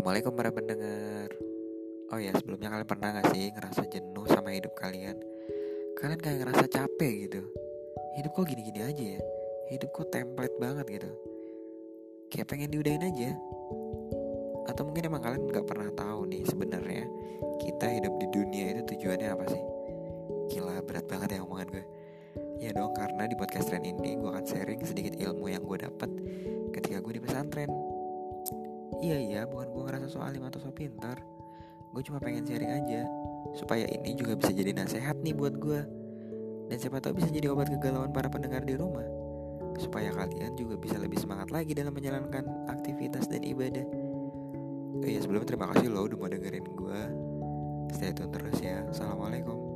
Assalamualaikum para pendengar. Oh ya sebelumnya kalian pernah gak sih ngerasa jenuh sama hidup kalian? Kalian kayak ngerasa capek gitu. Hidup kok gini-gini aja ya? Hidup kok template banget gitu. Kayak pengen diudahin aja. Atau mungkin emang kalian gak pernah tahu nih sebenarnya Kita hidup di dunia itu tujuannya apa sih? Gila berat banget ya omongan gue. Ya dong karena di podcast tren ini gue akan sharing sedikit ilmu yang gue dapet ketika gue di pesantren Iya iya bukan gue ngerasa so alim atau so pintar Gue cuma pengen sharing aja Supaya ini juga bisa jadi nasihat nih buat gue Dan siapa tahu bisa jadi obat kegalauan para pendengar di rumah Supaya kalian juga bisa lebih semangat lagi dalam menjalankan aktivitas dan ibadah. Oh iya sebelumnya terima kasih loh udah mau dengerin gue Stay tune terus ya. Assalamualaikum